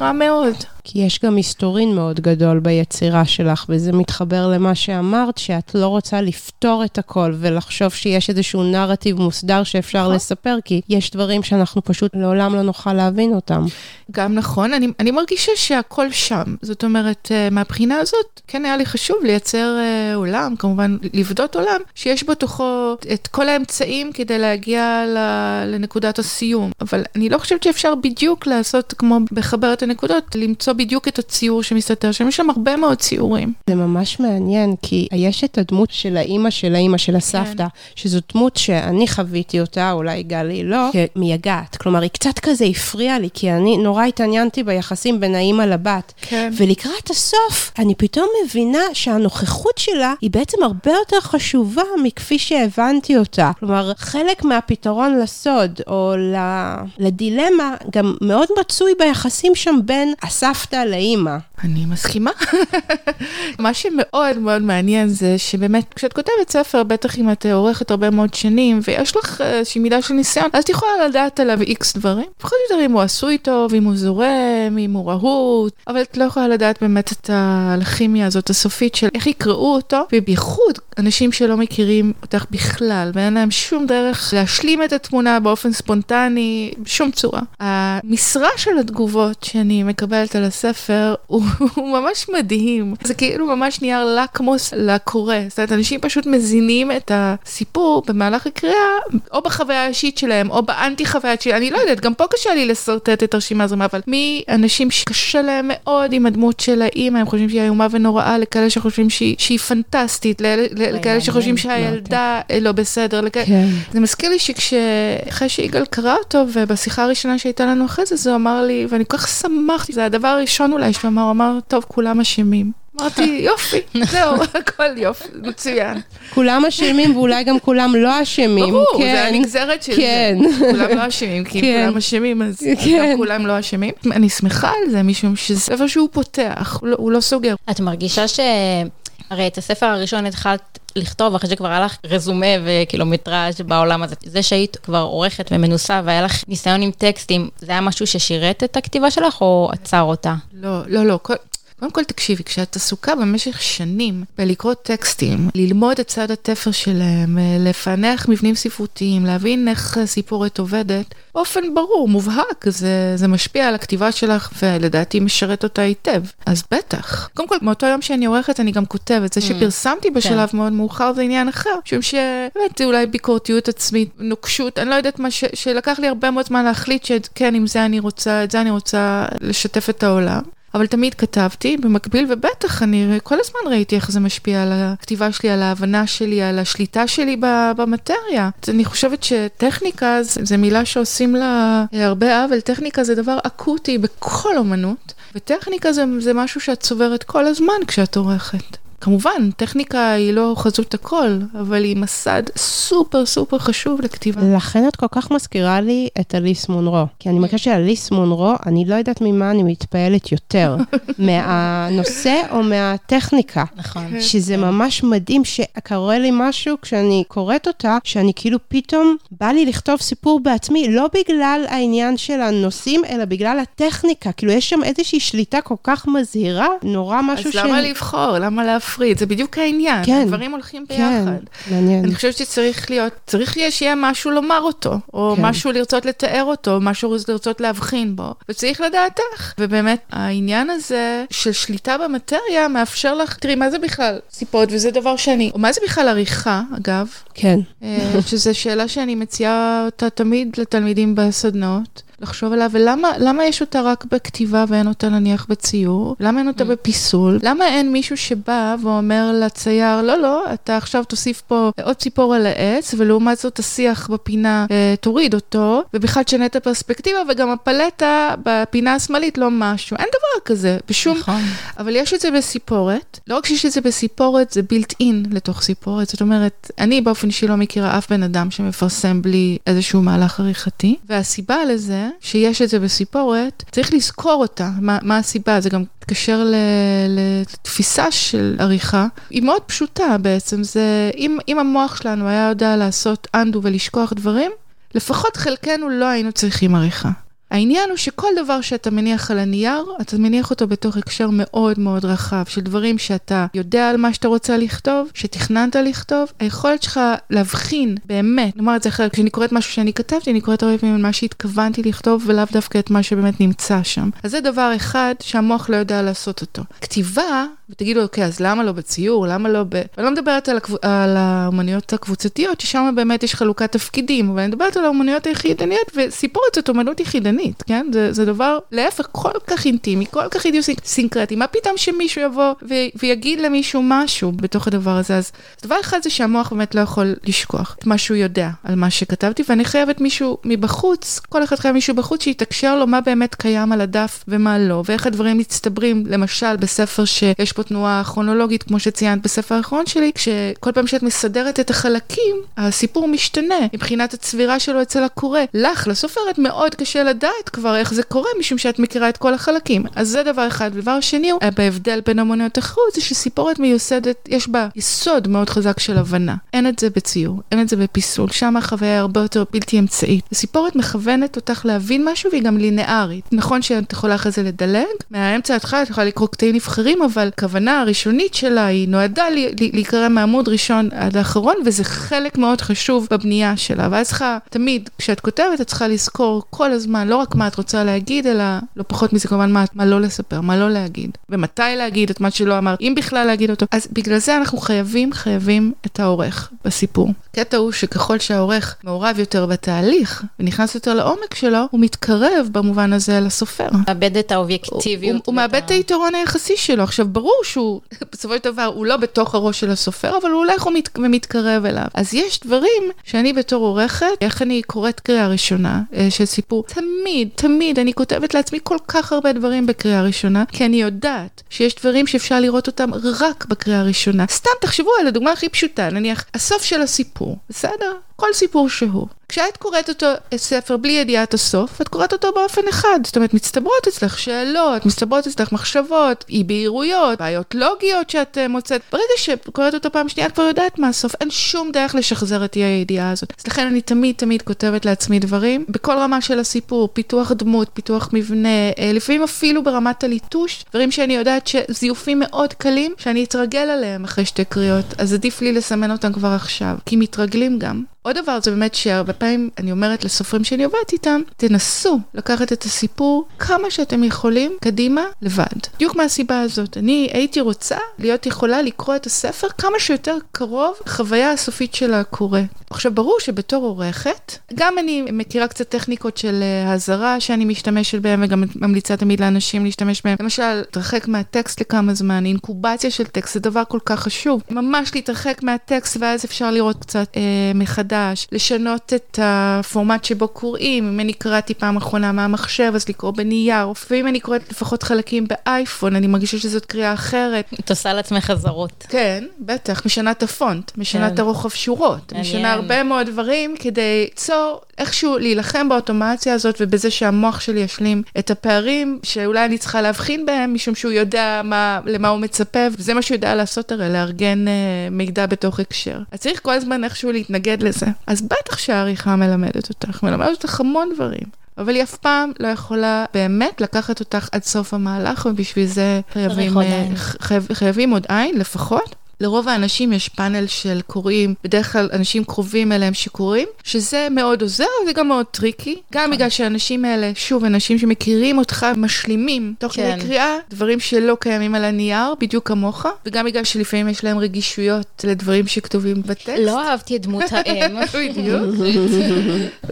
רע מאוד. כי יש גם מסתורין מאוד גדול ביצירה שלך, וזה מתחבר למה שאמרת, שאת לא רוצה לפתור את הכל ולחשוב שיש איזשהו נרטיב מוסדר שאפשר נכון. לספר, כי יש דברים שאנחנו פשוט לעולם לא נוכל להבין אותם. גם נכון, אני, אני מרגישה שהכל שם. זאת אומרת, אה, מהבחינה הזאת, כן היה לי חשוב לייצר אה, עולם, כמובן לבדות עולם, שיש בתוכו את כל האמצעים כדי להגיע ל, לנקודת הסיום. אבל אני לא חושבת שאפשר בדיוק לעשות כמו בחבר את הנקודות, למצוא בדיוק את הציור שמסתתר שם, יש שם הרבה מאוד ציורים. זה ממש מעניין, כי יש את הדמות של האימא של האימא של הסבתא, כן. שזו דמות שאני חוויתי אותה, אולי גלי לא, כמייגעת. כלומר, היא קצת כזה הפריעה לי, כי אני נורא התעניינתי ביחסים בין האימא לבת. כן. ולקראת הסוף, אני פתאום מבינה שהנוכחות שלה היא בעצם הרבה יותר חשובה מכפי שהבנתי אותה. כלומר, חלק מהפתרון לסוד, או ל- לדילמה, גם מאוד מצוי ביחסים שם בין הסבתא לאימא. אני מסכימה. מה שמאוד מאוד מעניין זה שבאמת, כשאת כותבת ספר, בטח אם את עורכת הרבה מאוד שנים, ויש לך אה, איזושהי מידה של ניסיון, אז את יכולה לדעת עליו איקס דברים. פחות או יותר אם הוא עשוי טוב, אם הוא זורם, אם הוא רהוט, אבל את לא יכולה לדעת באמת את האלכימיה הזאת הסופית של איך יקראו אותו, ובייחוד אנשים שלא מכירים אותך בכלל, ואין להם שום דרך להשלים את התמונה באופן ספונטני, בשום צורה. המשרה של התגובות שאני מקבלת על הספר הוא, הוא ממש מדהים. זה כאילו ממש נייר לקמוס לקורא. זאת אומרת, אנשים פשוט מזינים את הסיפור במהלך הקריאה, או בחוויה האישית שלהם, או באנטי חוויה שלהם. אני לא יודעת, גם פה קשה לי לשרטט את הרשימה הזו, אבל מאנשים שקשה להם מאוד עם הדמות של האימא, הם חושבים שהיא איומה ונוראה, לכאלה שחושבים שהיא, שהיא פנטסטית, לכאלה שחושבים שהילדה לא בסדר, לכאלה... כן. זה מזכיר לי שכשאחרי שיגאל קרא אותו, ובשיחה הראשונה שהייתה לנו אחרי זה, זה אמר לי, ואני כל כך שמחתי, זה הדבר הראשון אולי שהוא אמר, אמר, טוב, כולם אשמים. אמרתי, יופי, זהו, הכל יופי, מצוין. כולם אשמים ואולי גם כולם לא אשמים. ברור, כן. זה הנגזרת של כן. זה. כולם לא אשמים, כי אם כן. כולם אשמים, אז כן. גם כולם לא אשמים. אני שמחה על זה, משום שזה ספר שהוא פותח, הוא לא- הוא לא סוגר. את מרגישה ש... הרי את הספר הראשון התחלת לכתוב אחרי שכבר היה לך רזומה וקילומטראז' בעולם הזה. זה שהיית כבר עורכת ומנוסה והיה לך ניסיון עם טקסטים, זה היה משהו ששירת את הכתיבה שלך או עצר אותה? לא, לא, לא. כל... קודם כל תקשיבי, כשאת עסוקה במשך שנים בלקרוא טקסטים, ללמוד את צד התפר שלהם, לפענח מבנים ספרותיים, להבין איך סיפורת עובדת, באופן ברור, מובהק, זה, זה משפיע על הכתיבה שלך ולדעתי משרת אותה היטב. אז בטח. קודם כל, מאותו יום שאני עורכת אני גם כותבת. זה שפרסמתי בשלב מאוד מאוחר זה עניין אחר, משום שבאמת אולי ביקורתיות עצמית, נוקשות, אני לא יודעת מה, ש... שלקח לי הרבה מאוד זמן להחליט שכן, עם זה אני רוצה, את זה אני רוצה לשתף את העולם. אבל תמיד כתבתי במקביל, ובטח, אני כל הזמן ראיתי איך זה משפיע על הכתיבה שלי, על ההבנה שלי, על השליטה שלי במטריה. אני חושבת שטכניקה זה, מילה שעושים לה הרבה עוול, טכניקה זה דבר אקוטי בכל אומנות, וטכניקה זה, זה משהו שאת צוברת כל הזמן כשאת עורכת. כמובן, טכניקה היא לא חזות הכל, אבל היא מסד סופר סופר חשוב לכתיבה. לכן את כל כך מזכירה לי את אליס מונרו. כי אני מרגישה שאליס מונרו, אני לא יודעת ממה אני מתפעלת יותר, מהנושא או מהטכניקה. נכון. שזה ממש מדהים שקורה לי משהו כשאני קוראת אותה, שאני כאילו פתאום בא לי לכתוב סיפור בעצמי, לא בגלל העניין של הנושאים, אלא בגלל הטכניקה. כאילו יש שם איזושהי שליטה כל כך מזהירה, נורא משהו אז למה לבחור? למה להפריד? זה בדיוק העניין. כן. הדברים הולכים ביחד. כן, מעניין. אני חושבת שצריך להיות, צריך יהיה שיהיה משהו לומר אותו, או כן. משהו לרצות לתאר אותו, או משהו לרצות להבחין בו, וצריך לדעת איך. ובאמת, העניין הזה של שליטה במטריה מאפשר לך, תראי, מה זה בכלל סיפורת, וזה דבר שאני, או מה זה בכלל עריכה, אגב, כן. אה, שזו שאלה שאני מציעה אותה תמיד לתלמידים בסדנאות. לחשוב עליו, ולמה למה יש אותה רק בכתיבה ואין אותה נניח בציור? למה אין אותה בפיסול? למה אין מישהו שבא ואומר לצייר, לא, לא, אתה עכשיו תוסיף פה עוד ציפור על העץ, ולעומת זאת השיח בפינה אה, תוריד אותו, ובכלל תשנה את הפרספקטיבה, וגם הפלטה בפינה השמאלית לא משהו. אין דבר כזה, בשום... נכון. אבל יש את זה בסיפורת. לא רק שיש את זה בסיפורת, זה בילט אין לתוך סיפורת. זאת אומרת, אני באופן אישי לא מכירה אף בן אדם שמפרסם בלי איזשהו מהלך עריכתי. והסיבה לזה, שיש את זה בסיפורת, צריך לזכור אותה. מה, מה הסיבה? זה גם מתקשר לתפיסה של עריכה. היא מאוד פשוטה בעצם. זה, אם, אם המוח שלנו היה יודע לעשות אנדו ולשכוח דברים, לפחות חלקנו לא היינו צריכים עריכה. העניין הוא שכל דבר שאתה מניח על הנייר, אתה מניח אותו בתוך הקשר מאוד מאוד רחב של דברים שאתה יודע על מה שאתה רוצה לכתוב, שתכננת לכתוב, היכולת שלך להבחין באמת, נאמר את זה אחרת, כשאני קוראת משהו שאני כתבתי, אני קוראת הרבה פעמים על מה שהתכוונתי לכתוב ולאו דווקא את מה שבאמת נמצא שם. אז זה דבר אחד שהמוח לא יודע לעשות אותו. כתיבה, ותגידו, אוקיי, אז למה לא בציור? למה לא ב... אני לא מדברת על, הקב... על האומנויות הקבוצתיות, ששם באמת יש חלוקת תפקידים, אבל אני מדברת על האומנויות היחידניות, וסיפורת זאת אומנות יחידנית, כן? זה, זה דבר, להפך, כל כך אינטימי, כל כך אידיוסינקרטי. מה פתאום שמישהו יבוא ו... ויגיד למישהו משהו בתוך הדבר הזה? אז דבר אחד זה שהמוח באמת לא יכול לשכוח את מה שהוא יודע על מה שכתבתי, ואני חייבת מישהו מבחוץ, כל אחד חייב מישהו בחוץ שיתקשר לו מה באמת קיים על הדף ומה לא, ואיך הדברים מצטברים, למשל בספר שיש פה תנועה כרונולוגית, כמו שציינת בספר האחרון שלי, כשכל פעם שאת מסדרת את החלקים, הסיפור משתנה מבחינת הצבירה שלו אצל הקורא. לך, לסופרת, מאוד קשה לדעת כבר איך זה קורה, משום שאת מכירה את כל החלקים. אז זה דבר אחד. דבר שני, בהבדל בין אמנויות אחרות, זה שסיפורת מיוסדת, יש בה יסוד מאוד חזק של הבנה. אין את זה בציור, אין את זה בפיסול, שם החוויה היא הרבה יותר בלתי אמצעית. הסיפורת מכוונת אותך להבין משהו והיא גם לינארית. נכון שאת יכולה אחרי זה לדלג, מהאמצע התחלה את יכולה לקרוא קטעים נבחרים, אבל הכוונה הראשונית שלה היא נועדה להיקרא מעמוד ראשון עד האחרון, וזה חלק מאוד חשוב בבנייה שלה. ואז צריכה, תמיד, כשאת כותבת, את צריכה לזכור כל הזמן, לא רק מה את רוצה להגיד, אלא לא פחות מזה כמובן מה, מה לא לספר, מה לא להגיד, ומתי להגיד את מה שלא אמרת, אם בכלל להגיד אותו. אז בגלל זה אנחנו חייבים, חייבים את העורך בסיפור. הקטע הוא שככל שהעורך מעורב יותר בתהליך, ונכנס יותר לעומק שלו, הוא מתקרב במובן הזה לסופר. מאבד את האובייקטיביות. הוא, הוא מאבד את היתרון היחסי שלו. עכשיו, ברור שהוא, בסופו של דבר, הוא לא בתוך הראש של הסופר, אבל הוא הולך ומת, ומתקרב אליו. אז יש דברים שאני בתור עורכת, איך אני קוראת קריאה ראשונה אה, של סיפור, תמיד, תמיד אני כותבת לעצמי כל כך הרבה דברים בקריאה ראשונה, כי אני יודעת שיש דברים שאפשר לראות אותם רק בקריאה ראשונה. סתם תחשבו על הדוגמה הכי פשוטה, נניח, הסוף של הסיפור, בסדר? כל סיפור שהוא. כשאת קוראת אותו, ספר בלי ידיעת הסוף, את קוראת אותו באופן אחד. זאת אומרת, מצטברות אצלך שאלות, מצטברות אצלך מחשבות, אי בהירויות, בעיות לוגיות שאת uh, מוצאת. ברגע שקוראת אותו פעם שנייה, את כבר יודעת מה הסוף. אין שום דרך לשחזר את אי הידיעה הזאת. אז לכן אני תמיד תמיד כותבת לעצמי דברים, בכל רמה של הסיפור, פיתוח דמות, פיתוח מבנה, uh, לפעמים אפילו ברמת הליטוש, דברים שאני יודעת שזיופים מאוד קלים, שאני אתרגל עליהם אחרי שתי קריאות, אז עדיף לי לסמן אותם כבר עכשיו, כי מתרגלים גם. עוד דבר זה באמת שהרבה פעמים אני אומרת לסופרים שאני עובדת איתם, תנסו לקחת את הסיפור כמה שאתם יכולים קדימה לבד. בדיוק מהסיבה הזאת. אני הייתי רוצה להיות יכולה לקרוא את הספר כמה שיותר קרוב לחוויה הסופית של הקורא. עכשיו, ברור שבתור עורכת, גם אני מכירה קצת טכניקות של האזהרה שאני משתמשת בהן וגם ממליצה תמיד לאנשים להשתמש בהן. למשל, להתרחק מהטקסט לכמה זמן, אינקובציה של טקסט זה דבר כל כך חשוב. ממש להתרחק מהטקסט ואז אפשר לראות קצת אה, מחדש, לשנות את הפורמט שבו קוראים. אם אני קראתי פעם אחרונה מהמחשב, אז לקרוא בנייר, לפעמים אני קוראת לפחות חלקים באייפון, אני מרגישה שזאת קריאה אחרת. את עושה לעצמך אזהרות. כן, בטח, משנה את הפונט, משנה את הרוחב שורות, משנה הרבה מאוד דברים כדי ליצור, איכשהו להילחם באוטומציה הזאת ובזה שהמוח שלי ישלים את הפערים שאולי אני צריכה להבחין בהם, משום שהוא יודע מה, למה הוא מצפה, וזה מה שהוא יודע לעשות הרי, לארגן אה, מידע בתוך הקשר. אז צריך כל הזמן איכשהו להתנגד לזה. אז בטח שהעריכה מלמדת אותך, מלמדת אותך המון דברים. אבל היא אף פעם לא יכולה באמת לקחת אותך עד סוף המהלך, ובשביל זה חייבים, עוד חייב, חייבים עוד עין לפחות. לרוב האנשים יש פאנל של קוראים, בדרך כלל אנשים קרובים אליהם שקוראים, שזה מאוד עוזר, וזה גם מאוד tricky. גם בגלל שהאנשים האלה, שוב, אנשים שמכירים אותך, משלימים, תוך כן. כדי קריאה, דברים שלא קיימים על הנייר, בדיוק כמוך, וגם בגלל שלפעמים יש להם רגישויות לדברים שכתובים בטקסט. לא אהבתי את דמות האם. בדיוק.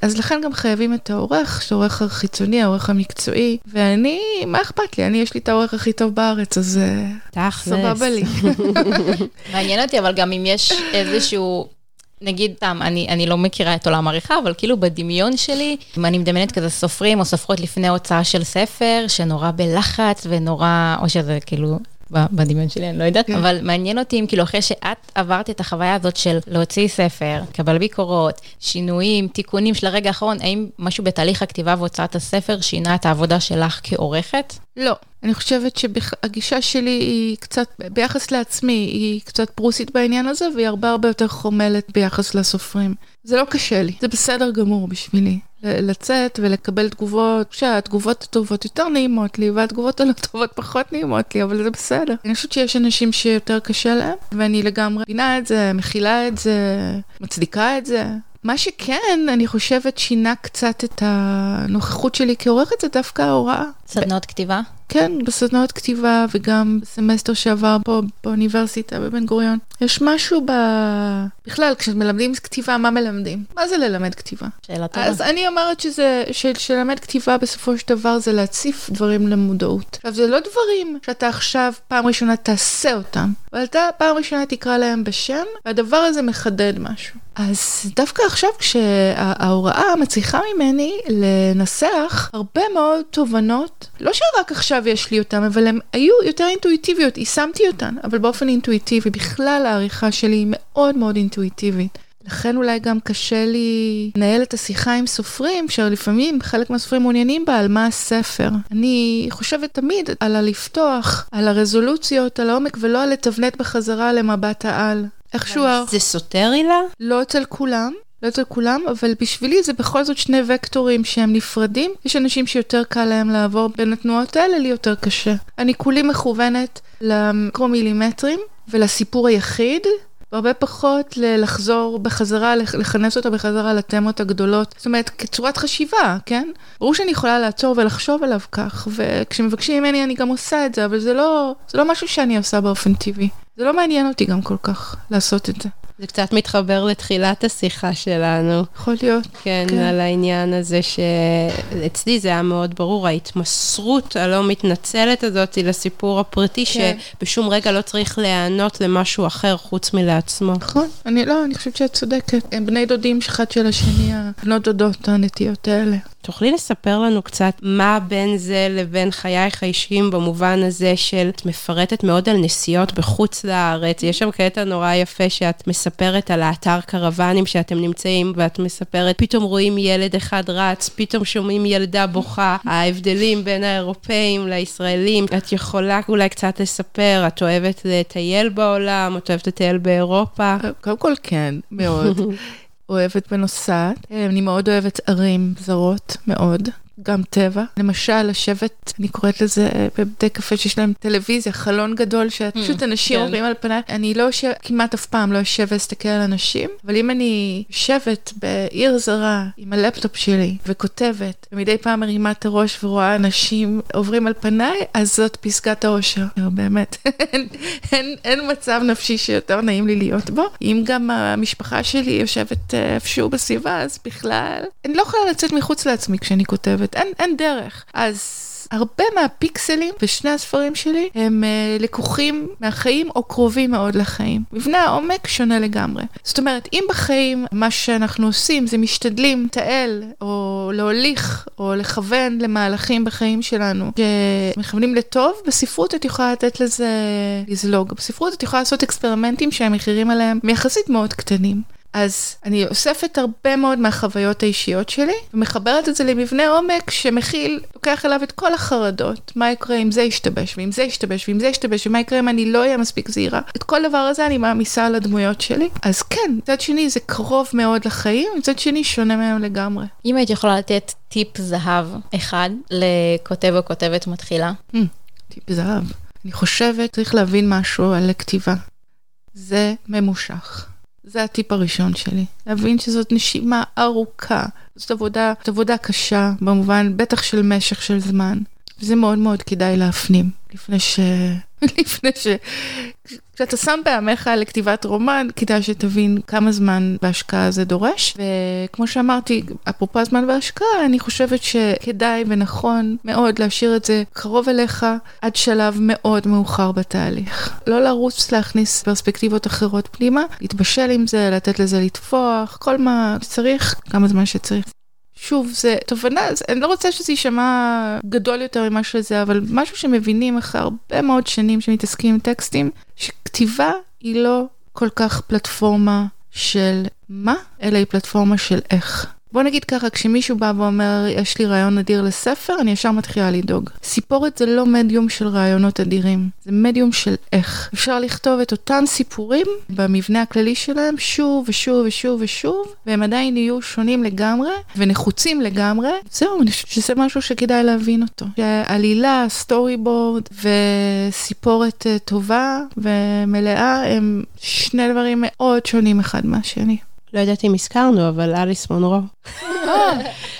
אז לכן גם חייבים את העורך, שהעורך החיצוני, העורך המקצועי, ואני, מה אכפת לי? אני, יש לי את העורך הכי טוב בארץ, אז אה. סבבה לי. מעניין אותי, אבל גם אם יש איזשהו... נגיד, סתם, אני, אני לא מכירה את עולם העריכה, אבל כאילו בדמיון שלי, אם אני מדמיינת כזה סופרים או סופרות לפני הוצאה של ספר, שנורא בלחץ ונורא, או שזה כאילו בדמיון שלי, אני לא יודעת, כן. אבל מעניין אותי אם כאילו אחרי שאת עברת את החוויה הזאת של להוציא ספר, קבל ביקורות, שינויים, תיקונים של הרגע האחרון, האם משהו בתהליך הכתיבה והוצאת הספר שינה את העבודה שלך כעורכת? לא, אני חושבת שהגישה שלי היא קצת, ביחס לעצמי, היא קצת פרוסית בעניין הזה, והיא הרבה הרבה יותר חומלת ביחס לסופרים. זה לא קשה לי, זה בסדר גמור בשבילי. לצאת ולקבל תגובות, שהתגובות הטובות יותר נעימות לי, והתגובות הלא טובות פחות נעימות לי, אבל זה בסדר. אני חושבת שיש אנשים שיותר קשה להם, ואני לגמרי מבינה את זה, מכילה את זה, מצדיקה את זה. מה שכן, אני חושבת שינה קצת את הנוכחות שלי כעורכת, זה דווקא ההוראה. סדנות כתיבה? כן, בסדנאות כתיבה וגם בסמסטר שעבר פה באוניברסיטה בבן גוריון. יש משהו ב... בכלל, כשמלמדים כתיבה, מה מלמדים? מה זה ללמד כתיבה? שאלה טובה. אז אני אומרת שזה, ש- שללמד כתיבה בסופו של דבר זה להציף דברים למודעות. עכשיו, זה לא דברים שאתה עכשיו פעם ראשונה תעשה אותם, אבל אתה פעם ראשונה תקרא להם בשם, והדבר הזה מחדד משהו. אז דווקא עכשיו כשההוראה מצליחה ממני לנסח הרבה מאוד תובנות, לא שרק עכשיו יש לי אותן, אבל הן היו יותר אינטואיטיביות, יישמתי אותן, אבל באופן אינטואיטיבי. בכלל העריכה שלי היא מאוד מאוד אינטואיטיבית. לכן אולי גם קשה לי לנהל את השיחה עם סופרים, שלפעמים חלק מהסופרים מעוניינים בה על מה הספר. אני חושבת תמיד על הלפתוח, על הרזולוציות, על העומק, ולא על לתבנת בחזרה למבט העל. איכשהו, זה סותר הילה? לא אצל כולם. לא אצל כולם, אבל בשבילי זה בכל זאת שני וקטורים שהם נפרדים. יש אנשים שיותר קל להם לעבור בין התנועות האלה, לי יותר קשה. אני כולי מכוונת למיקרומילימטרים ולסיפור היחיד, והרבה פחות לחזור בחזרה, לכ- לכנס אותה בחזרה לתמות הגדולות. זאת אומרת, כצורת חשיבה, כן? ברור שאני יכולה לעצור ולחשוב עליו כך, וכשמבקשים ממני אני גם עושה את זה, אבל זה לא, זה לא משהו שאני עושה באופן טבעי. זה לא מעניין אותי גם כל כך לעשות את זה. זה קצת מתחבר לתחילת השיחה שלנו. יכול להיות. כן, כן. על העניין הזה שאצלי זה היה מאוד ברור, ההתמסרות הלא מתנצלת הזאת לסיפור הפרטי, כן. שבשום רגע לא צריך להיענות למשהו אחר חוץ מלעצמו. נכון, אני לא, אני חושבת שאת צודקת. הם בני דודים אחד של השני, הבנות דודות הנטיות האלה. תוכלי לספר לנו קצת מה בין זה לבין חייך האישיים במובן הזה של את מפרטת מאוד על נסיעות בחוץ לארץ, יש שם קטע נורא יפה שאת מספרת על האתר קרוונים שאתם נמצאים ואת מספרת, פתאום רואים ילד אחד רץ, פתאום שומעים ילדה בוכה, ההבדלים בין האירופאים לישראלים, את יכולה אולי קצת לספר, את אוהבת לטייל בעולם, את אוהבת לטייל באירופה. קודם כל כן, מאוד. אוהבת ונוסעת. אני מאוד אוהבת ערים זרות, מאוד. גם טבע. למשל, לשבת, אני קוראת לזה אה, בבתי קפה שיש להם טלוויזיה, חלון גדול, שפשוט אנשים כן. עוברים על פניי. אני לא יושבת, כמעט אף פעם לא יושבת להסתכל על אנשים, אבל אם אני יושבת בעיר זרה עם הלפטופ שלי וכותבת, ומדי פעם מרימה את הראש ורואה אנשים עוברים על פניי, אז זאת פסגת האושר. לא, באמת. אין, אין, אין מצב נפשי שיותר נעים לי להיות בו. אם גם המשפחה שלי יושבת אה, איפשהו בסביבה, אז בכלל, אני לא יכולה לצאת מחוץ לעצמי כשאני כותבת, אין, אין דרך. אז... הרבה מהפיקסלים בשני הספרים שלי הם uh, לקוחים מהחיים או קרובים מאוד לחיים. מבנה העומק שונה לגמרי. זאת אומרת, אם בחיים מה שאנחנו עושים זה משתדלים לתעל או להוליך או לכוון למהלכים בחיים שלנו שמכוונים לטוב, בספרות את יכולה לתת לזה לזלוג. בספרות את יכולה לעשות אקספרימנטים שהמחירים עליהם הם יחסית מאוד קטנים. אז אני אוספת הרבה מאוד מהחוויות האישיות שלי, ומחברת את זה למבנה עומק שמכיל, לוקח אליו את כל החרדות. מה יקרה אם זה ישתבש, ואם זה ישתבש, ואם זה ישתבש, ומה יקרה אם אני לא אהיה מספיק זהירה. את כל דבר הזה אני מעמיסה על הדמויות שלי. אז כן, מצד שני זה קרוב מאוד לחיים, מצד שני שונה מהם לגמרי. אם היית יכולה לתת טיפ זהב אחד לכותב או כותבת מתחילה, טיפ זהב. אני חושבת, צריך להבין משהו על כתיבה. זה ממושך. זה הטיפ הראשון שלי. להבין שזאת נשימה ארוכה. זאת עבודה, זאת עבודה קשה, במובן, בטח של משך של זמן. וזה מאוד מאוד כדאי להפנים, לפני ש... לפני ש... כשאתה שם בעמך לכתיבת רומן, כדאי שתבין כמה זמן בהשקעה זה דורש. וכמו שאמרתי, אפרופו הזמן בהשקעה, אני חושבת שכדאי ונכון מאוד להשאיר את זה קרוב אליך עד שלב מאוד מאוחר בתהליך. לא לרוץ להכניס פרספקטיבות אחרות פנימה, להתבשל עם זה, לתת לזה לטפוח, כל מה שצריך, כמה זמן שצריך. שוב, זה תובנה, אני לא רוצה שזה יישמע גדול יותר ממה שזה, אבל משהו שמבינים אחרי הרבה מאוד שנים שמתעסקים עם טקסטים, שכתיבה היא לא כל כך פלטפורמה של מה, אלא היא פלטפורמה של איך. בוא נגיד ככה, כשמישהו בא ואומר, יש לי רעיון אדיר לספר, אני ישר מתחילה לדאוג. סיפורת זה לא מדיום של רעיונות אדירים, זה מדיום של איך. אפשר לכתוב את אותם סיפורים במבנה הכללי שלהם שוב ושוב ושוב ושוב, והם עדיין יהיו שונים לגמרי ונחוצים לגמרי. זהו, אני חושבת שזה משהו שכדאי להבין אותו. שעלילה, סטורי בורד וסיפורת אה, טובה ומלאה הם שני דברים מאוד שונים אחד מהשני. לא יודעת אם הזכרנו, אבל אליס מונרו.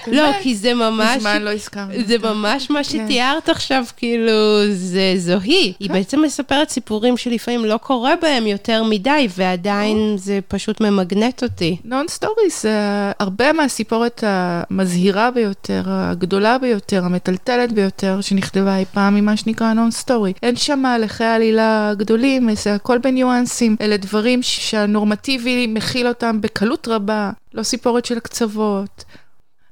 לא, כי זה ממש... מזמן לא הזכרנו. זה ממש מה שתיארת עכשיו, כאילו, זה זוהי. היא בעצם מספרת סיפורים שלפעמים לא קורה בהם יותר מדי, ועדיין זה פשוט ממגנט אותי. non-story זה הרבה מהסיפורת המזהירה ביותר, הגדולה ביותר, המטלטלת ביותר, שנכתבה אי פעם ממה שנקרא non-story. אין שם מהלכי עלילה גדולים, זה הכל בניואנסים. אלה דברים שהנורמטיבי מכיל אותם בקלות רבה, לא סיפורת של קצוות.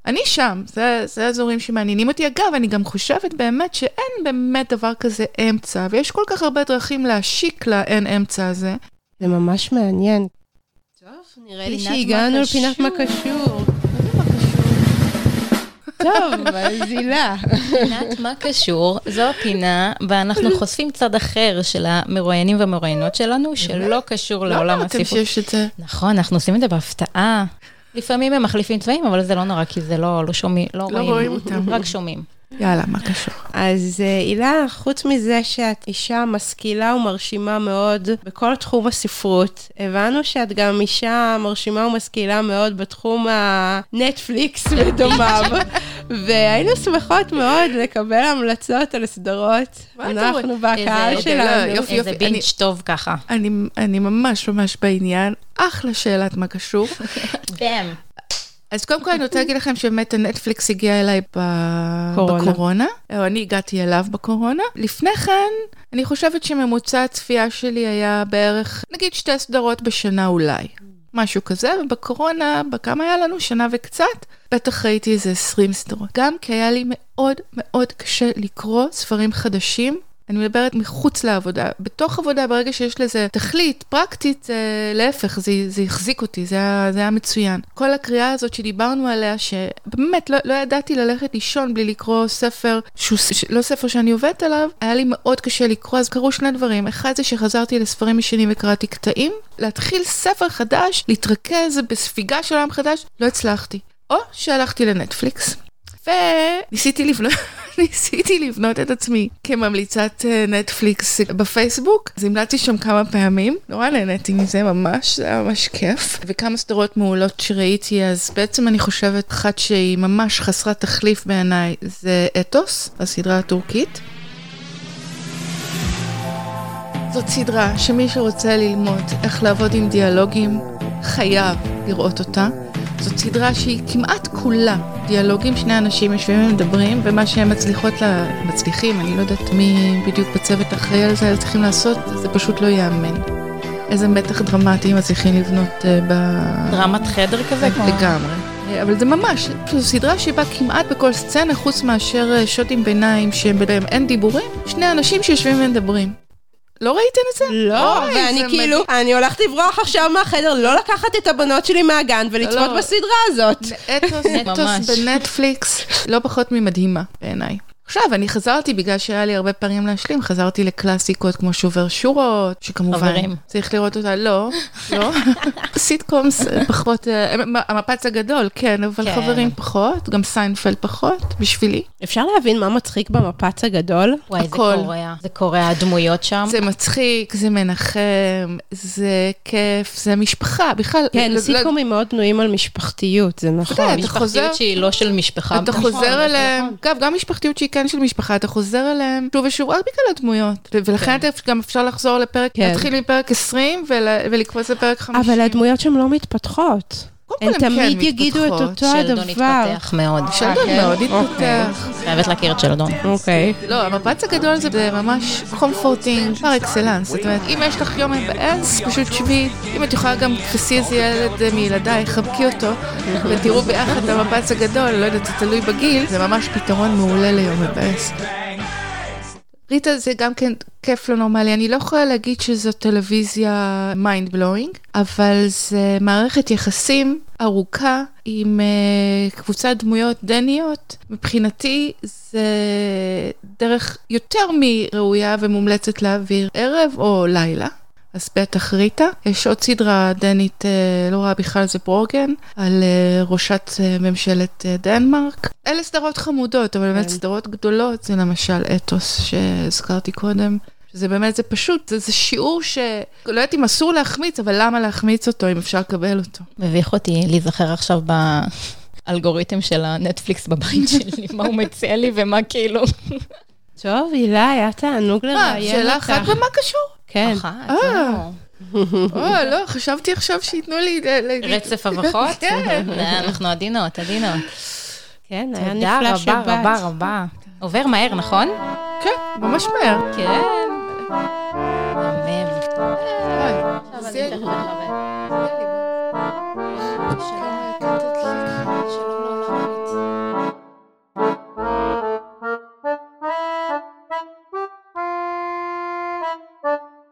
אני שם, זה, זה אזורים שמעניינים אותי. אגב, אני גם חושבת באמת שאין באמת דבר כזה אמצע, ויש כל כך הרבה דרכים להשיק לאין אמצע הזה. זה ממש מעניין. טוב, נראה לי שהגענו לפינת מה קשור. טוב, מאזינה. פינת מה קשור, זו הפינה בה אנחנו חושפים צד אחר של המרואיינים והמרואיינות שלנו, שלא קשור לעולם לא אמרתם הספרות. שיש את זה. נכון, אנחנו עושים את זה בהפתעה. לפעמים הם מחליפים צבעים, אבל זה לא נורא, כי זה לא, לא שומעים, לא, לא רואים אותם. רק שומעים. יאללה, מה קשור? אז אה, הילה, חוץ מזה שאת אישה משכילה ומרשימה מאוד בכל תחום הספרות, הבנו שאת גם אישה מרשימה ומשכילה מאוד בתחום הנטפליקס ודומיו, והיינו שמחות מאוד לקבל המלצות על סדרות. אנחנו איזה- שלנו. יופי, איזה יופי, בינג' אני- טוב ככה. אני, אני ממש ממש בעניין. אחלה שאלת מה קשור. באם. אז קודם כל אני רוצה להגיד לכם שבאמת הנטפליקס הגיע אליי ב- קורונה. בקורונה, או אני הגעתי אליו בקורונה. לפני כן, אני חושבת שממוצע הצפייה שלי היה בערך, נגיד שתי סדרות בשנה אולי. משהו כזה, ובקורונה, בכמה היה לנו? שנה וקצת? בטח ראיתי איזה 20 סדרות. גם כי היה לי מאוד מאוד קשה לקרוא ספרים חדשים. אני מדברת מחוץ לעבודה. בתוך עבודה, ברגע שיש לזה תכלית פרקטית, זה להפך, זה, זה החזיק אותי, זה היה, זה היה מצוין. כל הקריאה הזאת שדיברנו עליה, שבאמת לא, לא ידעתי ללכת לישון בלי לקרוא ספר, שהוא ש- לא ספר שאני עובדת עליו, היה לי מאוד קשה לקרוא, אז קרו שני דברים. אחד זה שחזרתי לספרים ישנים וקראתי קטעים, להתחיל ספר חדש, להתרכז בספיגה של עולם חדש, לא הצלחתי. או שהלכתי לנטפליקס, וניסיתי לבנות, לבנות את עצמי כממליצת אה, נטפליקס בפייסבוק, אז המלצתי שם כמה פעמים, נורא נהניתי מזה ממש, זה היה ממש כיף, וכמה סדרות מעולות שראיתי, אז בעצם אני חושבת אחת שהיא ממש חסרת תחליף בעיניי, זה אתוס, הסדרה הטורקית. זאת סדרה שמי שרוצה ללמוד איך לעבוד עם דיאלוגים, חייב לראות אותה. זאת סדרה שהיא כמעט כולה דיאלוגים, שני אנשים יושבים ומדברים, ומה שהם מצליחות, לה... מצליחים, אני לא יודעת מי בדיוק בצוות אחראי על זה, צריכים לעשות, זה פשוט לא ייאמן. איזה מתח דרמטי הם מצליחים לבנות uh, ב... דרמת חדר כזה? כמו- לגמרי. אה, אבל זה ממש, זו סדרה שבה כמעט בכל סצנה, חוץ מאשר אה, שוטים ביניים שהם בהם אין דיבורים, שני אנשים שיושבים ומדברים. לא ראיתם את זה? לא, אוי, ואני זה כאילו, אני הולכת לברוח עכשיו מהחדר, לא לקחת את הבנות שלי מהגן ולצפות לא. בסדרה הזאת. אתוס. אתוס בנטפליקס, לא פחות ממדהימה בעיניי. עכשיו, אני חזרתי, בגלל שהיה לי הרבה פעמים להשלים, חזרתי לקלאסיקות כמו שובר שורות, שכמובן, חברים. צריך לראות אותה, לא, לא. sitcoms אה, פחות, אה, המפץ הגדול, כן, אבל כן. חברים פחות, גם סיינפלד פחות, בשבילי. אפשר להבין מה מצחיק במפץ הגדול? וואי, זה הכל. קורע. זה קורע, הדמויות שם. זה מצחיק, זה מנחם, זה כיף, זה משפחה, בכלל. כן, לא- לא- סיטקומים מאוד בנויים על משפחתיות, זה אתה יודע, נכון. אתה חוזר- משפחתיות שהיא לא של משפחה. אתה נכון, חוזר אליהם, נכון. אגב, גם משפחתיות שהיא כן של משפחה, אתה חוזר אליהם שוב ושוב, רק בגלל הדמויות. ולכן אתה גם אפשר לחזור לפרק, כן. להתחיל מפרק 20 ול- ולקפוץ לפרק 50. אבל הדמויות שם לא מתפתחות. קודם כל הם כן תמיד יגידו את. אותו שלדון הדבר. התפתח מאוד. שלדון מאוד התפתח. חייבת להכיר את שלדון. אוקיי. לא, המפץ הגדול זה זה ממש comforting par excellence. זאת אומרת, אם יש לך יום מבאס, פשוט שבי. אם את יכולה גם תפסי איזה ילד אה, מילדייך, חבקי אותו, ותראו ביחד את המפץ הגדול, לא יודעת, זה תלוי בגיל, זה ממש פתרון מעולה ליום מבאס. ריטה זה גם כן כיף לא נורמלי, אני לא יכולה להגיד שזו טלוויזיה mind blowing, אבל זה מערכת יחסים ארוכה עם uh, קבוצת דמויות דניות. מבחינתי זה דרך יותר מראויה ומומלצת להעביר ערב או לילה. אז בטח ריטה. יש עוד סדרה דנית, אה, לא רעה בכלל, זה בורגן, על אה, ראשת אה, ממשלת דנמרק. אלה סדרות חמודות, אבל באמת כן. סדרות גדולות, זה למשל אתוס שהזכרתי קודם. שזה באמת, זה פשוט, זה, זה שיעור ש... לא יודעת אם אסור להחמיץ, אבל למה להחמיץ אותו אם אפשר לקבל אותו? מביך אותי להיזכר עכשיו באלגוריתם של הנטפליקס בבית שלי, מה הוא מציע לי ומה כאילו. טוב, הילה, היה תענוג מה, לראיין שאלה אותך. אחת ומה קשור? כן. אחת, אה. לא. או, לא, חשבתי עכשיו שייתנו לי... ל- רצף אבחות? כן. אה, אנחנו עדינות, עדינות. כן, היה תודה נפלא רבה שבאת. רבה רבה. עובר מהר, נכון? כן, ממש מהר. כן. מהמם.